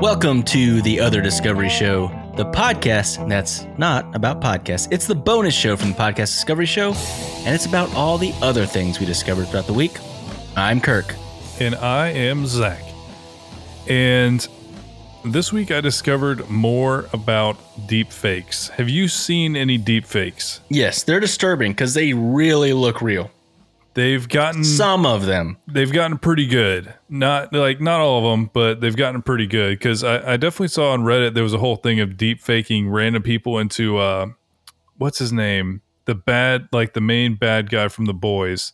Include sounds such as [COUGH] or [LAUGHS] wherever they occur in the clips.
Welcome to the Other Discovery Show, the podcast that's not about podcasts. It's the bonus show from the Podcast Discovery Show, and it's about all the other things we discovered throughout the week. I'm Kirk. And I am Zach. And this week I discovered more about deep fakes. Have you seen any deep fakes? Yes, they're disturbing because they really look real. They've gotten Some of them. they've gotten pretty good. Not like not all of them, but they've gotten pretty good. Because I, I definitely saw on Reddit there was a whole thing of deep faking random people into uh, what's his name? The bad like the main bad guy from the boys,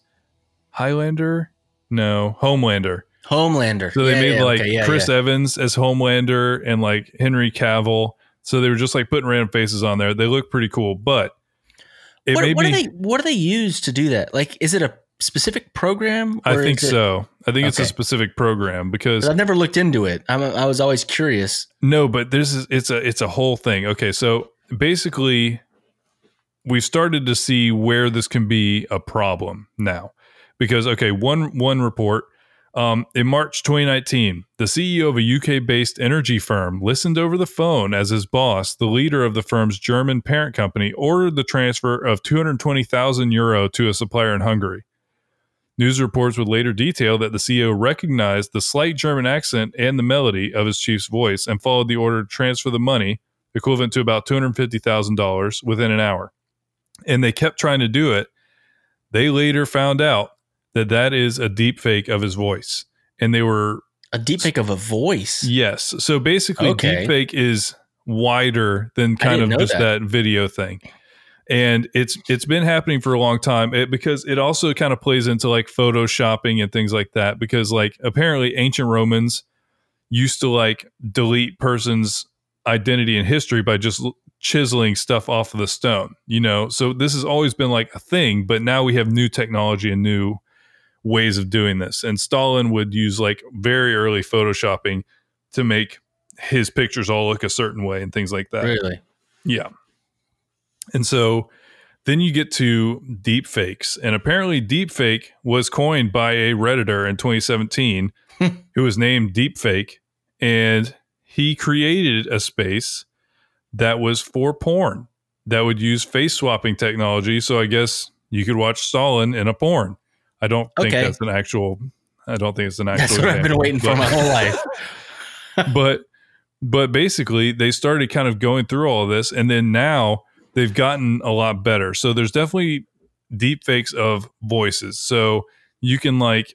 Highlander? No, Homelander. Homelander. So they Yeah, made yeah, like okay, yeah, Chris. Evans as Homelander and like Henry Cavill. So they were just like putting random faces on there. They look pretty cool, but it What, what do me. they what do they use to do that? Like, is it a specific program? I think it- so. I think it's a specific program because 'cause I've never looked into it. I'm, I was always curious. no, but this is it's a it's a whole thing. Okay, so basically, we've started to see where this can be a problem now, because okay, one one report. Um, in March 2019, the CEO of a UK based energy firm listened over the phone as his boss, the leader of the firm's German parent company, ordered the transfer of 220,000 euro to a supplier in Hungary. News reports would later detail that the CEO recognized the slight German accent and the melody of his chief's voice and followed the order to transfer the money, equivalent to about $250,000, within an hour. And they kept trying to do it. They later found out that that is a deep fake of his voice. And they were A deep fake of a voice. Yes. So basically, Okay. deepfake is wider than kind of just that. that. video thing, and it's it's been happening for a long time. It, because it also kind of plays into like photoshopping and things like that. Because like apparently ancient Romans used to like delete persons' identity and history by just chiseling stuff off of the stone. You know, so this has always been like a thing, but now we have new technology and new ways of doing this. And Stalin would use like very early photoshopping to make his pictures all look a certain way and things like that. Really? Yeah. And so then you get to deep fakes. And apparently deepfake was coined by a Redditor in 2017 [LAUGHS] who was named Deepfake. And he created a space that was for porn that would use face swapping technology. So I guess you could watch Stalin in a porn. I don't think that's an actual I don't think it's an actual That's what I've been waiting for my whole life. [LAUGHS] but but basically they started kind of going through all of this and then now they've gotten a lot better. So there's definitely deep fakes of voices. So you can like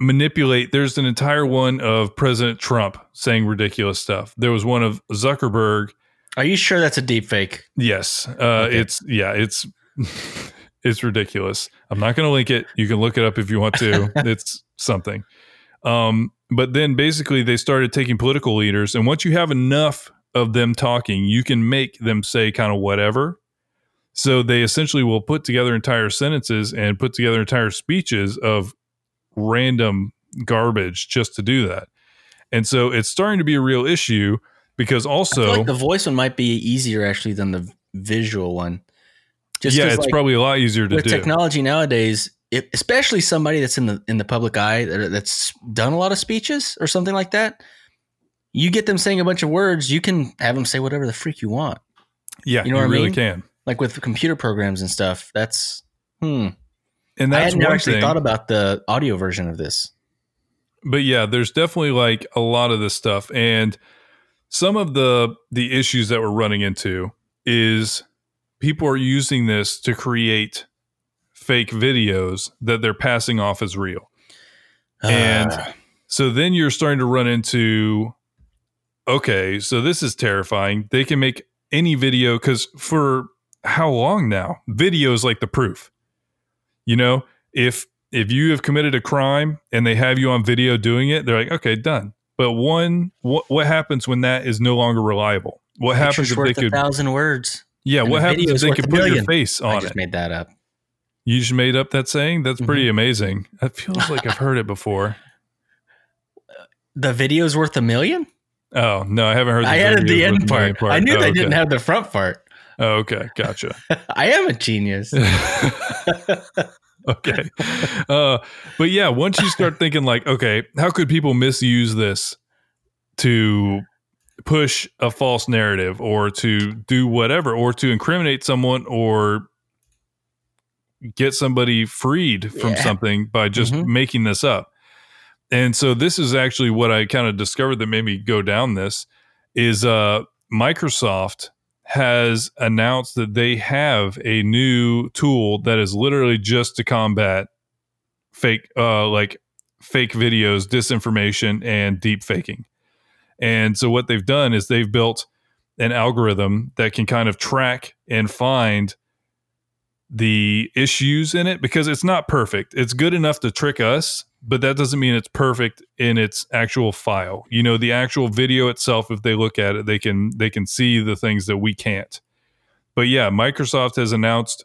manipulate there's an entire one of president trump saying ridiculous stuff. There was one of zuckerberg. Are you sure that's a deep fake? yes. Uh Okay. it's yeah it's [LAUGHS] it's ridiculous. I'm not going to link it. You can look it up if you want to. [LAUGHS] It's something. Um but then basically they started taking political leaders and once you have enough of them talking you can make them say kind of whatever so they essentially will put together entire sentences and put together entire speeches of random garbage just to do that and so it's starting to be a real issue because I feel also like the voice one might be easier actually than the visual one. Just yeah it's like, probably a lot easier to with do technology nowadays, if, especially somebody that's in the in the public eye that, that's done a lot of speeches or something like that. You get them saying a bunch of words, you can have them say whatever the freak you want. yeah you you, know what I really mean? can Like with computer programs and stuff. That's hmm. and I that's hadn't one actually thing. thought about the audio version of this. but yeah there's definitely like a lot of this stuff and some of the the issues that we're running into is people are using this to create fake videos that they're passing off as real And- Ah, so then you're starting to run into okay so this is terrifying they can make any video because for how long now video is like the proof you know if if you have committed a crime and they have you on video doing it they're like okay done but one what, what happens when that is no longer reliable what happens if they worth a could thousand words. yeah and what happens if they could a put your million. face I just it made that up. you just made up that saying that's Mm-hmm. pretty amazing it feels like i've heard it before [LAUGHS] The video's worth a million? Oh no i haven't heard I the added the end main part. I knew Oh, they okay. didn't have the front part. Oh, okay, gotcha. [LAUGHS] I am a genius. [LAUGHS] [LAUGHS] okay, uh, but yeah, once you start thinking like, okay, how could people misuse this to push a false narrative or to do whatever or to incriminate someone or get somebody freed from Yeah. something by just Mhm. making this up. And so this is actually what I kind of discovered that made me go down this is uh Microsoft has announced that they have a new tool that is literally just to combat fake uh like fake videos, disinformation and deep faking. And so what they've done is they've built an algorithm that can kind of track and find the issues in it because it's not perfect. It's good enough to trick us, but that doesn't mean it's perfect in its actual file. You know, the actual video itself if they look at it, they can they can see the things that we can't. But yeah, Microsoft has announced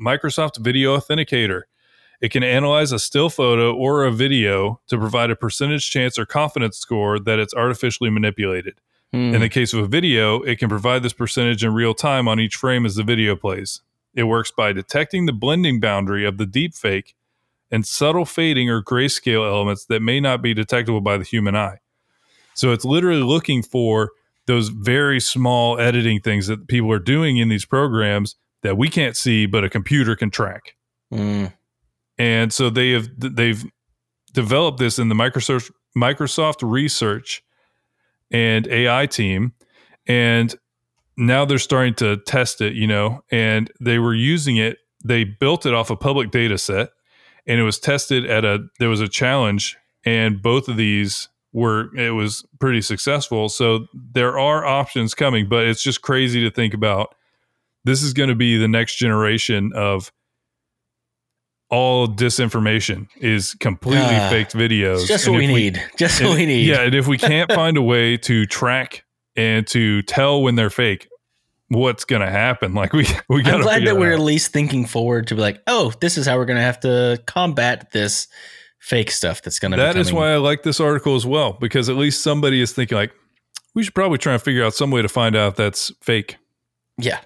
Microsoft Video Authenticator. It can analyze a still photo or a video to provide a percentage chance or confidence score that it's artificially manipulated. Hmm. In the case of a video, it can provide this percentage in real time on each frame as the video plays. It works by detecting the blending boundary of the deepfake and subtle fading or grayscale elements that may not be detectable by the human eye. So it's literally looking for those very small editing things that people are doing in these programs that we can't see, but a computer can track Hmm. and so they have they've developed this in the Microsoft Microsoft research and AI team, and now they're starting to test it. You know, and they were using it. They built it off a public data set, and it was tested at a there was a challenge, and both of these were it was pretty successful. So there are options coming, but it's just crazy to think about. This is going to be the next generation of all disinformation is completely Ah, faked videos. Just And what we need. Just what we need. Yeah, and if we can't [LAUGHS] find a way to track and to tell when they're fake, what's going to happen? [LAUGHS] Like we we got I'm glad that we're at least thinking forward to be like, oh, this is how we're going to have to combat this fake stuff that's going to. That is why I like this article as well because at least somebody is thinking like we should probably try and figure out some way to find out that's fake. Yeah.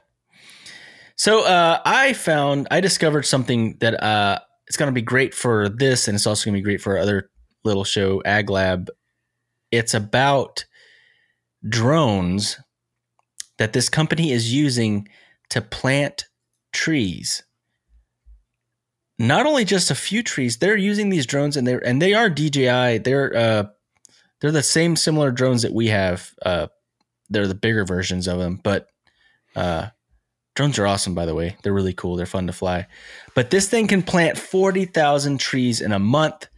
So uh, I found I discovered something that uh, it's going to be great for this, and it's also going to be great for our other little show, Ag Lab. It's about drones that this company is using to plant trees. Not only just a few trees, they're using these drones, and they're and they are DJI. They're uh, they're the same similar drones that we have. Uh, they're the bigger versions of them, but uh, drones are awesome, by the way. They're really cool. They're fun to fly. But this thing can plant 40,000 trees in a month.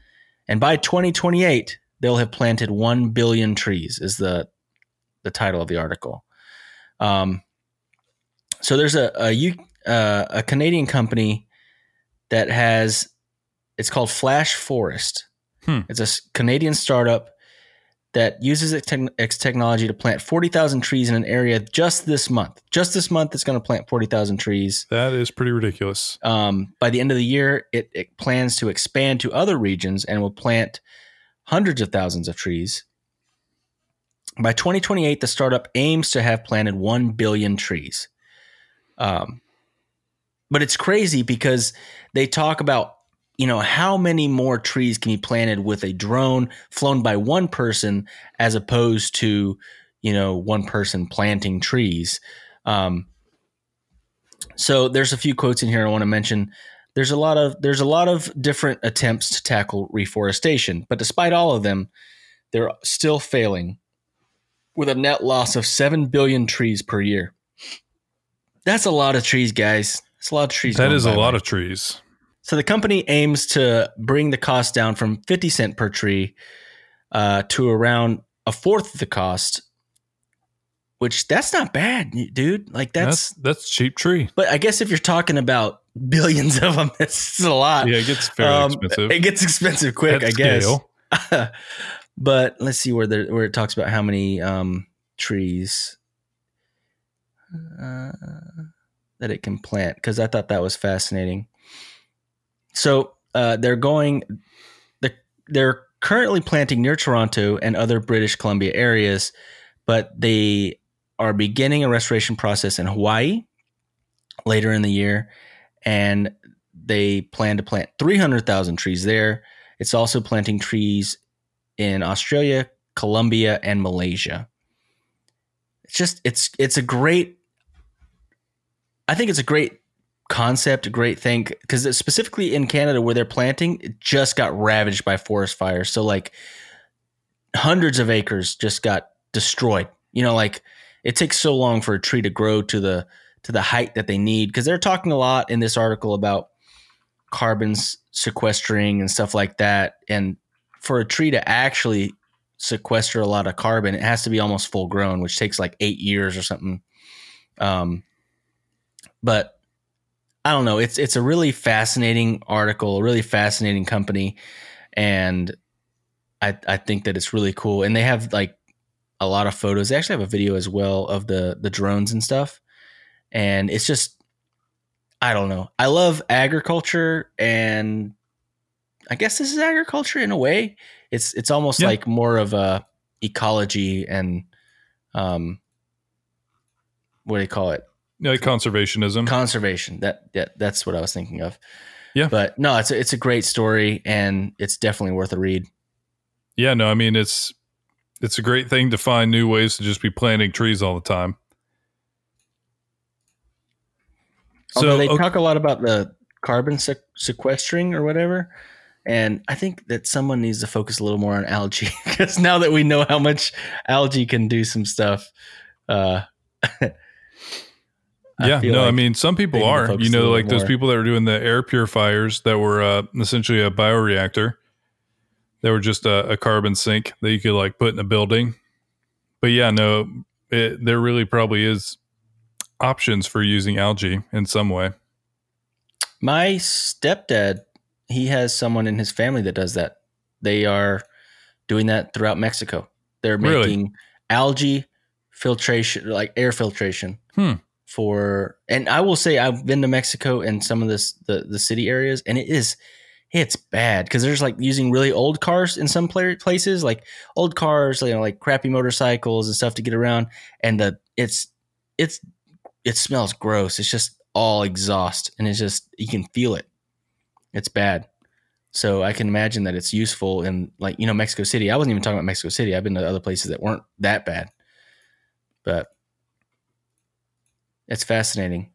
And by 2028, they'll have planted 1 billion trees, is the, the title of the article. Um, so there's a, a, U, uh, a Canadian company that has, it's called Flash Forest. Hmm. It's a Canadian startup that uses its, tech its technology to plant 40,000 trees in an area just this month. Just this month, it's going to plant 40,000 trees. That is pretty ridiculous. Um, by the end of the year, it, it plans to expand to other regions and will plant hundreds of thousands of trees. By 2028, the startup aims to have planted 1 billion trees. Um, but it's crazy because they talk about you know how many more trees can be planted with a drone flown by one person as opposed to you know one person planting trees. Um, so there's a few quotes in here i want to mention. There's a lot of there's a lot of different attempts to tackle reforestation but despite all of them they're still failing with a net loss of 7 billion trees per year that's a lot of trees guys that's a lot of trees That is a lot of trees. So the company aims to bring the cost down from 50 cent per tree uh, to around a fourth of the cost, which that's not bad, dude. Like that's, That's that's cheap tree. but I guess if you're talking about billions of them, it's [LAUGHS] a lot. Yeah, it gets fairly Um, expensive. It gets expensive quick, At I guess. [LAUGHS] but let's see where there where it talks about how many um, trees uh, that it can plant because I thought that was fascinating. So uh, they're going, they're, they're currently planting near Toronto and other British Columbia areas, but they are beginning a restoration process in Hawaii later in the year, and they plan to plant 300,000 trees there. It's also planting trees in Australia, Colombia, and Malaysia. It's just it's it's a great I think it's a great concept, a great thing because specifically in Canada where they're planting, it just got ravaged by forest fires. So like hundreds of acres just got destroyed. You know, like it takes so long for a tree to grow to the to the height that they need because they're talking a lot in this article about carbon sequestering and stuff like that. And for a tree to actually sequester a lot of carbon, it has to be almost full grown, which takes like eight years or something. Um, but I don't know. It's it's a really fascinating article, a really fascinating company, and I I think that it's really cool. And they have like a lot of photos. They actually have a video as well of the the drones and stuff. And it's just I don't know. I love agriculture and I guess this is agriculture in a way. It's it's almost yeah. like more of a ecology and um what do you call it? Yeah, conservationism. Conservation. That, that that's what I was thinking of. Yeah. But no, it's a, it's a great story and it's definitely worth a read. Yeah, no, I mean it's it's a great thing to find new ways to just be planting trees all the time. So they okay. talk a lot about the carbon sequestering or whatever. And I think that someone needs to focus a little more on algae [LAUGHS] because now that we know how much algae can do some stuff, uh, [LAUGHS] yeah, no, like I mean, some people are, you know, like those people that were doing the air purifiers that were uh, essentially a bioreactor. They were just a, a, carbon sink that you could like put in a building. But yeah, no, it, there really probably is options for using algae in some way. My stepdad, he has someone in his family that does that. They are doing that throughout Mexico. They're making really? algae filtration, like air filtration. Hmm for and I will say I've been to Mexico and some of this the the city areas and it is it's bad because there's like using really old cars in some places like old cars you know like crappy motorcycles and stuff to get around and the it's it's it smells gross it's just all exhaust and it's just you can feel it it's bad. So I can imagine that it's useful in like you know Mexico City. I wasn't even talking about Mexico City. I've been to other places that weren't that bad. But it's fascinating.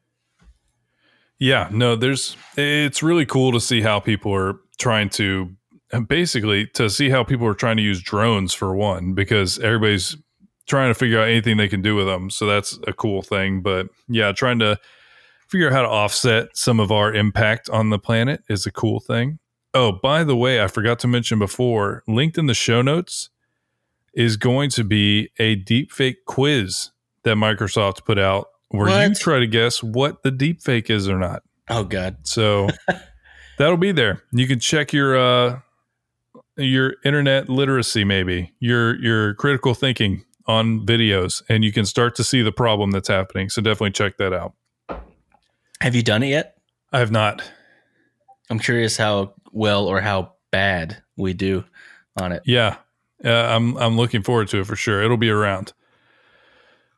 Yeah, no, there's it's really cool to see how people are trying to basically to see how people are trying to use drones for one because everybody's trying to figure out anything they can do with them. So that's a cool thing, but yeah, trying to figure out how to offset some of our impact on the planet is a cool thing. Oh, by the way, I forgot to mention before, linked in the show notes is going to be a deepfake quiz that Microsoft put out where what? you try to guess what the deep fake is or not. Oh god. So [LAUGHS] that'll be there. You can check your uh your internet literacy maybe, your your critical thinking on videos and you can start to see the problem that's happening. So definitely check that out. Have you done it yet? I have not. I'm curious how well or how bad we do on it. Yeah. Uh, I'm I'm looking forward to it for sure. It'll be around.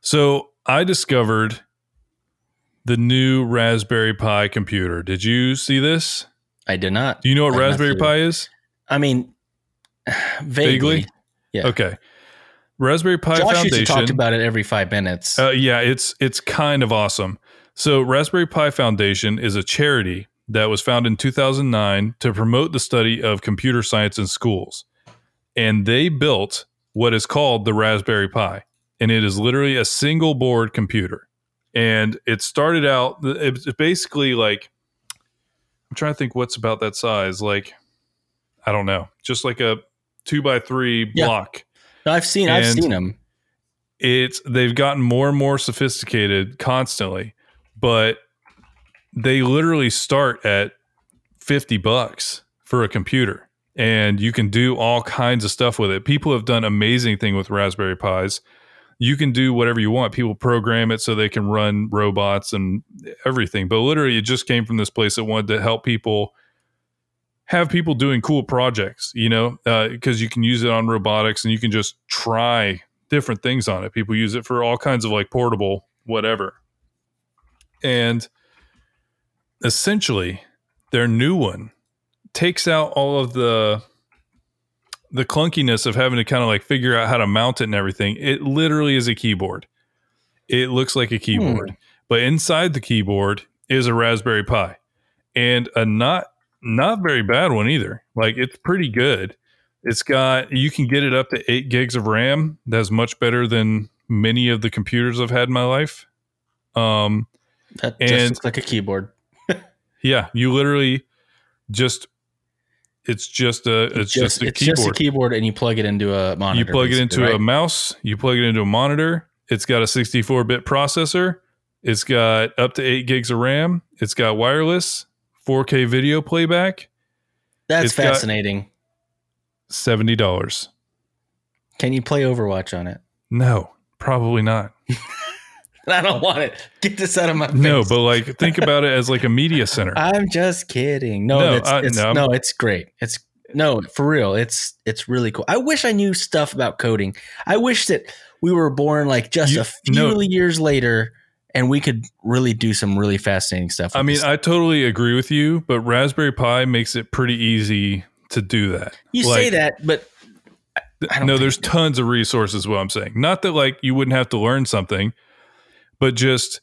So I discovered the new Raspberry Pi computer. Did you see this? I did not. Do you know what I Raspberry Pi is? I mean, [SIGHS] vaguely. vaguely? Yeah. Okay. Raspberry Pi Josh Foundation. Used to talk about it every five minutes. Uh, yeah, it's it's kind of awesome. So, Raspberry Pi Foundation is a charity that was founded in 2009 to promote the study of computer science in schools, and they built what is called the Raspberry Pi and it is literally a single board computer. And it started out, it's basically like, I'm trying to think what's about that size. Like, I don't know, just like a two by three yeah. block. I've seen, and I've seen them. It's, they've gotten more and more sophisticated constantly, but they literally start at 50 bucks for a computer and you can do all kinds of stuff with it. People have done amazing thing with Raspberry Pis you can do whatever you want. People program it so they can run robots and everything. But literally, it just came from this place that wanted to help people have people doing cool projects, you know, because uh, you can use it on robotics and you can just try different things on it. People use it for all kinds of like portable whatever. And essentially, their new one takes out all of the the clunkiness of having to kind of like figure out how to mount it and everything. It literally is a keyboard. It looks like a keyboard, but inside the keyboard is a Raspberry Pi, and a not not very bad one either. Like it's pretty good. It's got you can get it up to eight gigs of RAM. That's much better than many of the computers I've had in my life. Um, That just And- looks like a keyboard. [LAUGHS] yeah, you literally just it's just a it's, just, a it's keyboard. just a keyboard, and you plug it into a monitor. you plug it into basically, a mouse, you plug it into a monitor. It's got a 64 bit processor. It's got up to eight gigs of RAM. It's got wireless, 4K video playback. That's it's fascinating. Seventy dollars. Can you play Overwatch on it? No, probably not. [LAUGHS] I don't want it. Get this out of my face. No, but like think [LAUGHS] about it as like a media center. I'm just kidding. No, No, it's, it's, no. no, it's great. It's no, for real. It's it's really cool. I wish I knew stuff about coding. I wish that we were born like just You- a few no. years later, and we could really do some really fascinating stuff. I mean, this. I totally agree with you, but Raspberry Pi makes it pretty easy to do that. you Like, say that, but no, there's tons of resources. What I'm saying, not that like you wouldn't have to learn something, but just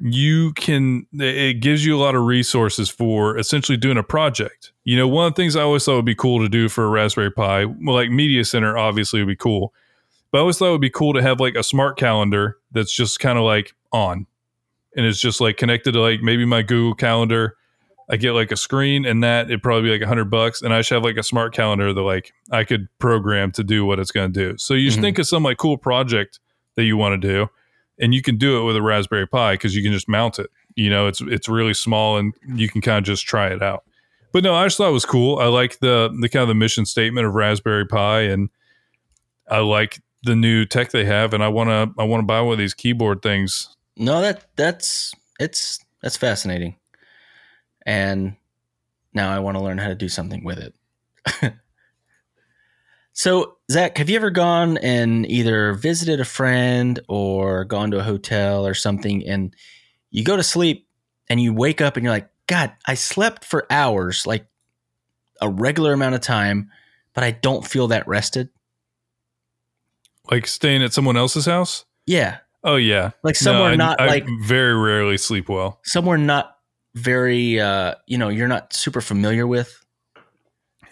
you can. It gives you a lot of resources for essentially doing a project. You know, one of the things I always thought would be cool to do for a Raspberry Pi, well, like Media Center, obviously would be cool, but I always thought it would be cool to have like a smart calendar that's just kind of like on, and it's just like connected to like maybe my Google Calendar. I get like a screen and that it'd probably be like a hundred bucks. And I should have like a smart calendar that like I could program to do what it's going to do. So you just Mhm. think of some like cool project that you want to do and you can do it with a Raspberry Pi because you can just mount it. You know, it's, it's really small and you can kind of just try it out. But no, I just thought it was cool. I like the, the kind of the mission statement of Raspberry Pi and I like the new tech they have. And I want to, I want to buy one of these keyboard things. no, that that's it's that's fascinating. And now I want to learn how to do something with it. [LAUGHS] so, Zach, have you ever gone and either visited a friend or gone to a hotel or something and you go to sleep and you wake up and you're like, God, I slept for hours, like a regular amount of time, but I don't feel that rested? Like staying at someone else's house. Yeah. Oh yeah. Like somewhere I- not I like very rarely sleep well. somewhere not very uh you know you're not super familiar with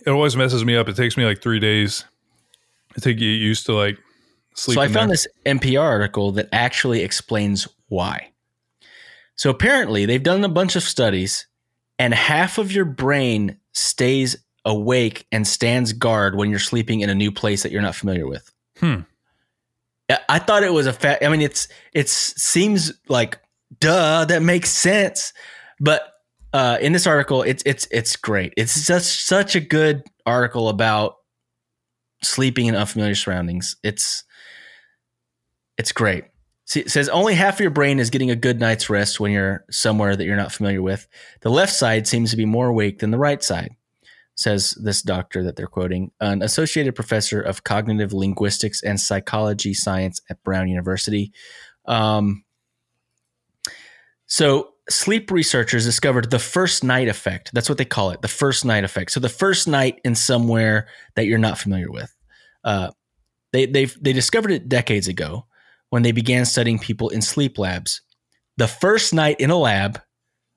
It always messes me up. It takes me like three days to get used to like sleeping. so i found there. this npr article that actually explains why so apparently they've done a bunch of studies and half of your brain stays awake and stands guard when you're sleeping in a new place that you're not familiar with Hmm. I- i thought it was a fact i mean it's it seems like duh that makes sense but uh, in this article, it's it's it's great. It's just such a good article about sleeping in unfamiliar surroundings. It's it's great. See, it says only half of your brain is getting a good night's rest when you're somewhere that you're not familiar with. The left side seems to be more awake than the right side, says this doctor that they're quoting, an associated professor of cognitive linguistics and psychology science at Brown University. Um, so, sleep researchers discovered the first night effect. That's what they call it, the first night effect. So, the first night in somewhere that you're not familiar with. Uh, they they they discovered it decades ago when they began studying people in sleep labs. The first night in a lab,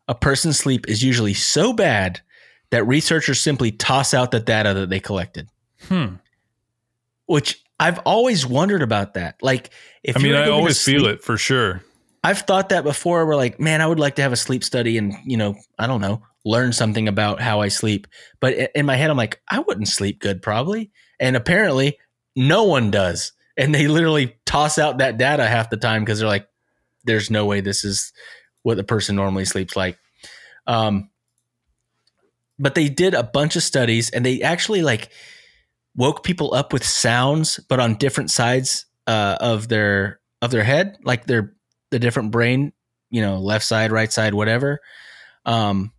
a person's sleep is usually so bad that researchers simply toss out the data that they collected. Hmm. Which I've always wondered about that. Like, if I mean, I always feel sleep- it for sure. I've thought that before. We're like, man, I would like to have a sleep study and, you know, I don't know, learn something about how I sleep. But in my head, I'm like, I wouldn't sleep good probably. And apparently, no one does. And they literally toss out that data half the time because they're like, there's no way this is what the person normally sleeps like. Um, but they did a bunch of studies and they actually like woke people up with sounds, but on different sides uh, of their of their head, like their the different brain, you know, left side, right side, whatever. Um,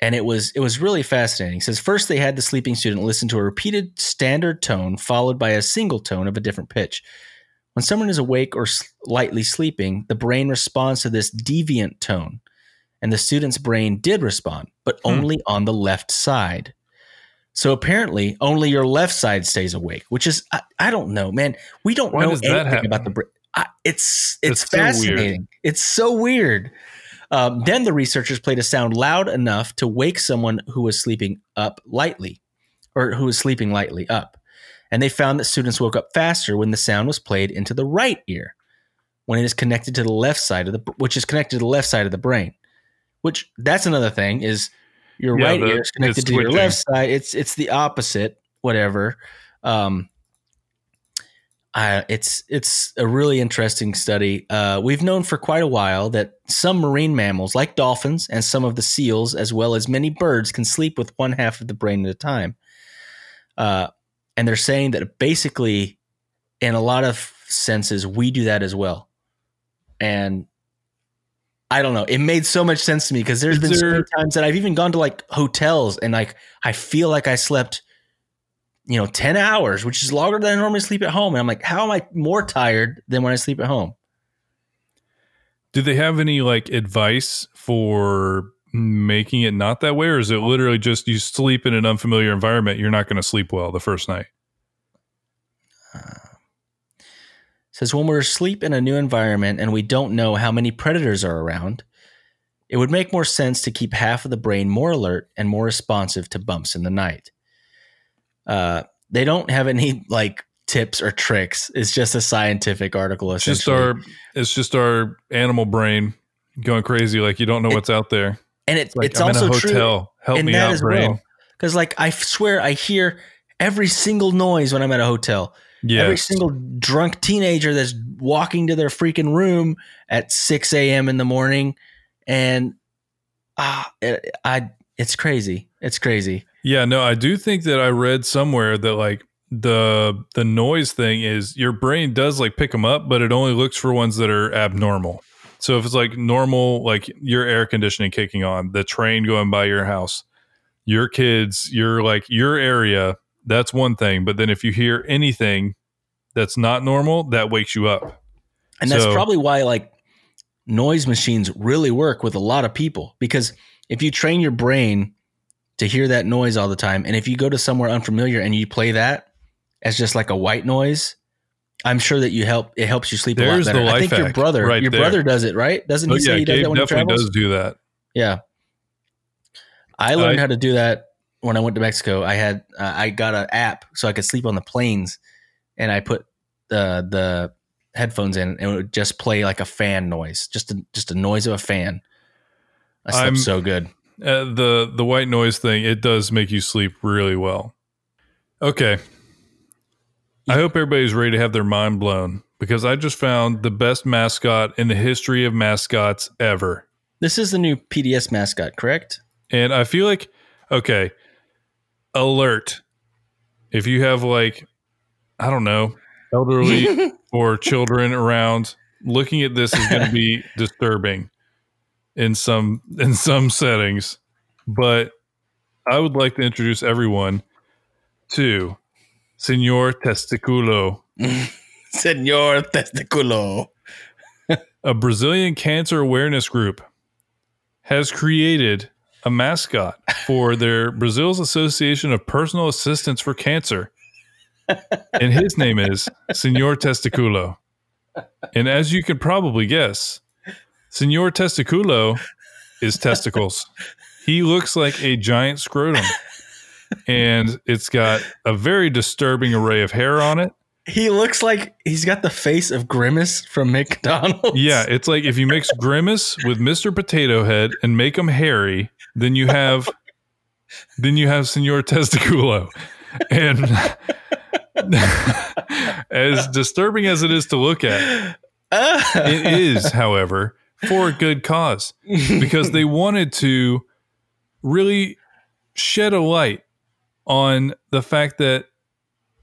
and it was it was really fascinating. It says first they had the sleeping student listen to a repeated standard tone followed by a single tone of a different pitch. When someone is awake or slightly sleeping, the brain responds to this deviant tone, and the student's brain did respond, but Hmm. only on the left side. So apparently, only your left side stays awake, which is I, I don't know, man. We don't Why know anything about the brain. I- It's it's That's so fascinating. it's so weird. Um, then the researchers played a sound loud enough to wake someone who was sleeping up lightly, or who was sleeping lightly up, and they found that students woke up faster when the sound was played into the right ear, when it is connected to the left side of the, which is connected to the left side of the brain. Which that's another thing is your Yeah, right ear is connected to your left side. It's it's the opposite, whatever. Um, uh, it's it's a really interesting study. Uh, we've known for quite a while that some marine mammals, like dolphins and some of the seals, as well as many birds, can sleep with one half of the brain at a time. Uh, and they're saying that basically, in a lot of senses, we do that as well. And I don't know. It made so much sense to me because there's been there- times that I've even gone to like hotels and like I feel like I slept, you know, 10 hours, which is longer than I normally sleep at home. And I'm like, how am I more tired than when I sleep at home? Do they have any like advice for making it not that way, or is it literally just you sleep in an unfamiliar environment, you're not going to sleep well the first night? Uh, says when we're asleep in a new environment and we don't know how many predators are around, it would make more sense to keep half of the brain more alert and more responsive to bumps in the night. Uh, they don't have any like tips or tricks. It's just a scientific article. It's just our it's just our animal brain going crazy, like you don't know It- what's out there. and it, Like it's I'm also in a true hotel. Help in me out, brain. well. Because like I swear I hear every single noise when I'm at a hotel. Yeah, Every single drunk teenager that's walking to their freaking room at 6 a.m. in the morning. And ah, it, I, it's crazy. It's crazy. Yeah, no, I do think that I read somewhere that like the the noise thing is your brain does like pick them up, but it only looks for ones that are abnormal. So if it's like normal, like your air conditioning kicking on, the train going by your house, your kids, your like your area, that's one thing. But then if you hear anything that's not normal, that wakes you up. And that's So- probably why like noise machines really work with a lot of people because if you train your brain to hear that noise all the time, and if you go to somewhere unfamiliar and you play that as just like a white noise, I'm sure that you help. It helps you sleep There's a lot better. I think your brother, right your there. brother does it, right? Doesn't he Oh say yeah, he does Gabe that when he definitely does do that. Yeah. I learned I- how to do that when I went to Mexico. I had uh, I got an app so I could sleep on the planes, and I put the the headphones in, and it would just play like a fan noise, just a, just a noise of a fan. I slept I'm- so good. Uh, the the white noise thing it does make you sleep really well. Okay, I hope everybody's ready to have their mind blown because I just found the best mascot in the history of mascots ever, This is the new PDS mascot, correct? and I feel like okay, alert if you have like I don't know elderly [LAUGHS] or children around looking at this is going to be [LAUGHS] disturbing in some [LAUGHS] in some settings but i would like to introduce everyone to senor testiculo. [LAUGHS] Senor Testiculo. a brazilian cancer awareness group has created a mascot for their [LAUGHS] brazil's association of personal assistants for cancer. And his name is senor testiculo. And as you can probably guess senor testiculo is [LAUGHS] testicles he looks like a giant scrotum and it's got a very disturbing array of hair on it He looks like he's got the face of Grimace from McDonald's. Yeah, [LAUGHS] it's like if you mix Grimace with Mr. Potato Head and make him hairy, then you have then you have Senor Testiculo. And [LAUGHS] as disturbing as it is to look at, it is, however, for a good cause because they [LAUGHS] wanted to really shed a light on the fact that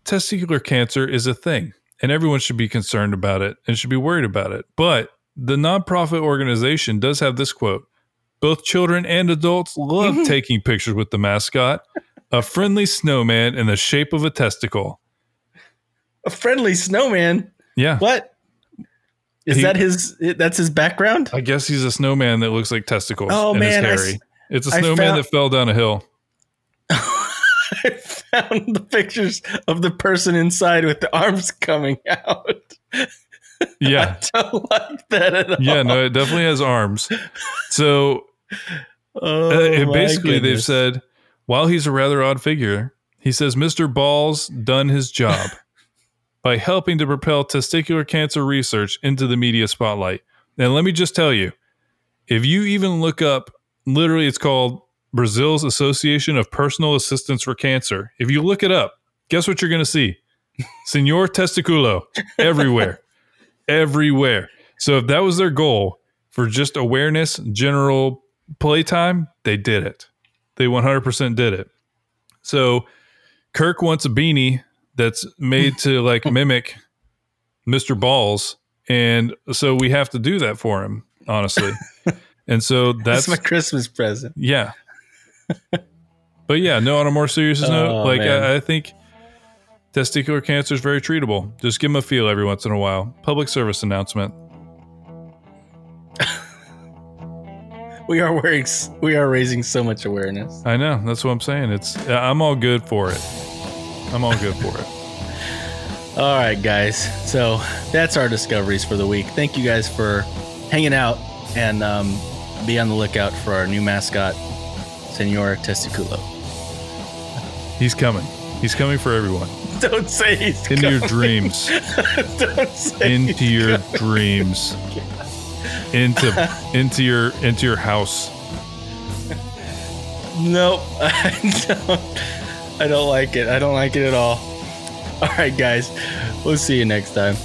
testicular cancer is a thing and everyone should be concerned about it and should be worried about it. But the nonprofit organization does have this quote Both children and adults love [LAUGHS] taking pictures with the mascot, a friendly snowman in the shape of a testicle. a friendly snowman. Yeah. What is He- that? His that's his background. I guess he's a snowman that looks like testicles Oh, man, I is s- hairy. It's a snowman found- that fell down a hill. [LAUGHS] I found the pictures of the person inside with the arms coming out. [LAUGHS] Yeah. I don't like that at all. Yeah, no, it definitely has arms. So [LAUGHS] Oh, uh, basically they've said while he's a rather odd figure, he says Mr. Ball's done his job by helping to propel testicular cancer research into the media spotlight. And let me just tell you, if you even look up literally it's called Brazil's Association of Personal Assistance for Cancer. If you look it up, guess what you're going to see? [LAUGHS] Senor Testiculo everywhere. everywhere. So if that was their goal for just awareness, general playtime, they did it. They 100% did it. So Kirk wants a beanie that's made to like [LAUGHS] mimic Mr. Balls. And so we have to do that for him, honestly. [LAUGHS] And so that's that's my Christmas present. yeah. [LAUGHS] but yeah, no, on a more serious oh, note, Oh, like. I, I think testicular cancer is very treatable. Just give them a feel every once in a while. Public service announcement. We are wearing, we are raising so much awareness. I know. That's what I'm saying. It's I'm all good for it. I'm all good for it. [LAUGHS] All right, guys. So that's our discoveries for the week. Thank you guys for hanging out and um, be on the lookout for our new mascot, Senor Testiculo. He's coming. He's coming for everyone. [LAUGHS] Don't say he's Into your dreams. [LAUGHS] Don't say Into your coming. dreams. Into into your into your house. Nope. I don't. I don't like it. I don't like it at all. [LAUGHS] All right, guys. We'll see you next time.